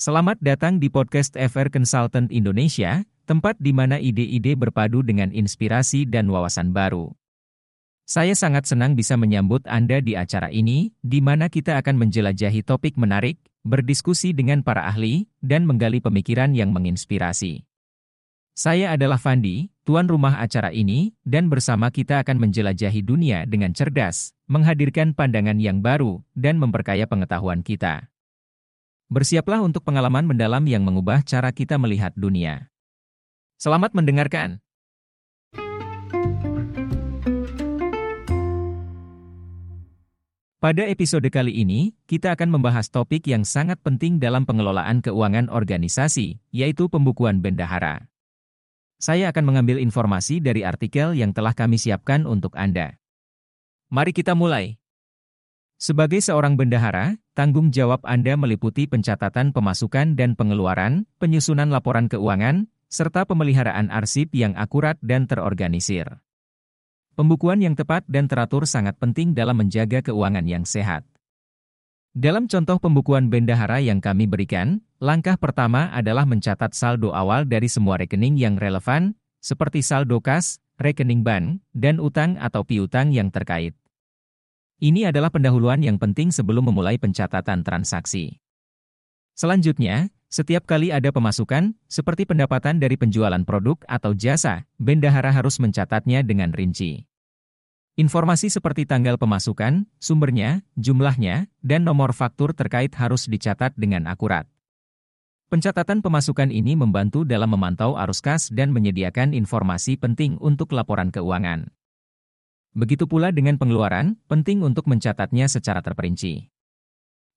Selamat datang di podcast FR Consultant Indonesia, tempat di mana ide-ide berpadu dengan inspirasi dan wawasan baru. Saya sangat senang bisa menyambut Anda di acara ini, di mana kita akan menjelajahi topik menarik, berdiskusi dengan para ahli, dan menggali pemikiran yang menginspirasi. Saya adalah Fandi, tuan rumah acara ini, dan bersama kita akan menjelajahi dunia dengan cerdas, menghadirkan pandangan yang baru, dan memperkaya pengetahuan kita. Bersiaplah untuk pengalaman mendalam yang mengubah cara kita melihat dunia. Selamat mendengarkan. Pada episode kali ini, kita akan membahas topik yang sangat penting dalam pengelolaan keuangan organisasi, yaitu pembukuan bendahara. Saya akan mengambil informasi dari artikel yang telah kami siapkan untuk Anda. Mari kita mulai. Sebagai seorang bendahara, tanggung jawab Anda meliputi pencatatan pemasukan dan pengeluaran, penyusunan laporan keuangan, serta pemeliharaan arsip yang akurat dan terorganisir. Pembukuan yang tepat dan teratur sangat penting dalam menjaga keuangan yang sehat. Dalam contoh pembukuan bendahara yang kami berikan, langkah pertama adalah mencatat saldo awal dari semua rekening yang relevan, seperti saldo kas, rekening bank, dan utang atau piutang yang terkait. Ini adalah pendahuluan yang penting sebelum memulai pencatatan transaksi. Selanjutnya, setiap kali ada pemasukan, seperti pendapatan dari penjualan produk atau jasa, bendahara harus mencatatnya dengan rinci. Informasi seperti tanggal pemasukan, sumbernya, jumlahnya, dan nomor faktur terkait harus dicatat dengan akurat. Pencatatan pemasukan ini membantu dalam memantau arus kas dan menyediakan informasi penting untuk laporan keuangan. Begitu pula dengan pengeluaran, penting untuk mencatatnya secara terperinci.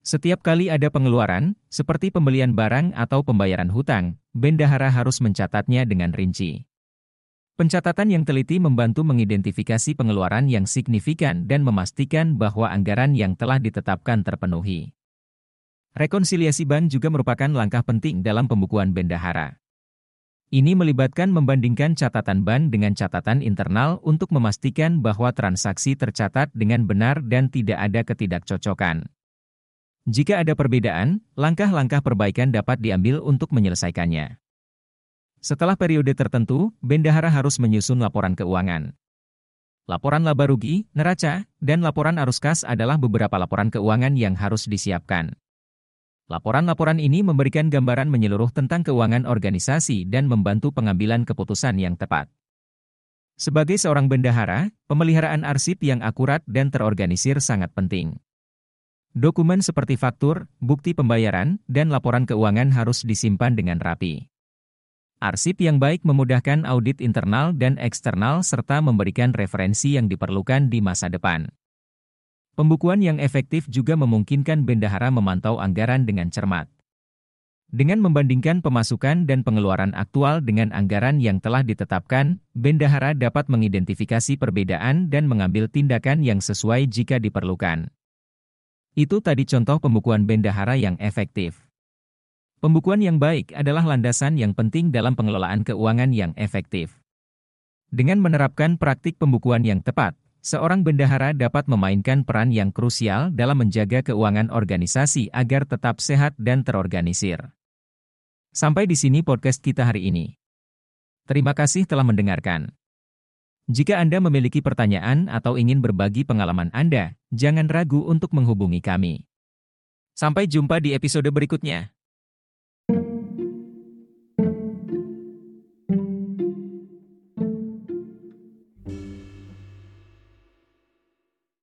Setiap kali ada pengeluaran, seperti pembelian barang atau pembayaran hutang, bendahara harus mencatatnya dengan rinci. Pencatatan yang teliti membantu mengidentifikasi pengeluaran yang signifikan dan memastikan bahwa anggaran yang telah ditetapkan terpenuhi. Rekonsiliasi bank juga merupakan langkah penting dalam pembukuan bendahara. Ini melibatkan membandingkan catatan bank dengan catatan internal untuk memastikan bahwa transaksi tercatat dengan benar dan tidak ada ketidakcocokan. Jika ada perbedaan, langkah-langkah perbaikan dapat diambil untuk menyelesaikannya. Setelah periode tertentu, bendahara harus menyusun laporan keuangan. Laporan laba rugi, neraca, dan laporan arus kas adalah beberapa laporan keuangan yang harus disiapkan. Laporan-laporan ini memberikan gambaran menyeluruh tentang keuangan organisasi dan membantu pengambilan keputusan yang tepat. Sebagai seorang bendahara, pemeliharaan arsip yang akurat dan terorganisir sangat penting. Dokumen seperti faktur, bukti pembayaran, dan laporan keuangan harus disimpan dengan rapi. Arsip yang baik memudahkan audit internal dan eksternal serta memberikan referensi yang diperlukan di masa depan. Pembukuan yang efektif juga memungkinkan bendahara memantau anggaran dengan cermat. Dengan membandingkan pemasukan dan pengeluaran aktual dengan anggaran yang telah ditetapkan, bendahara dapat mengidentifikasi perbedaan dan mengambil tindakan yang sesuai jika diperlukan. Itu tadi contoh pembukuan bendahara yang efektif. Pembukuan yang baik adalah landasan yang penting dalam pengelolaan keuangan yang efektif. Dengan menerapkan praktik pembukuan yang tepat, seorang bendahara dapat memainkan peran yang krusial dalam menjaga keuangan organisasi agar tetap sehat dan terorganisir. Sampai di sini podcast kita hari ini. Terima kasih telah mendengarkan. Jika Anda memiliki pertanyaan atau ingin berbagi pengalaman Anda, jangan ragu untuk menghubungi kami. Sampai jumpa di episode berikutnya.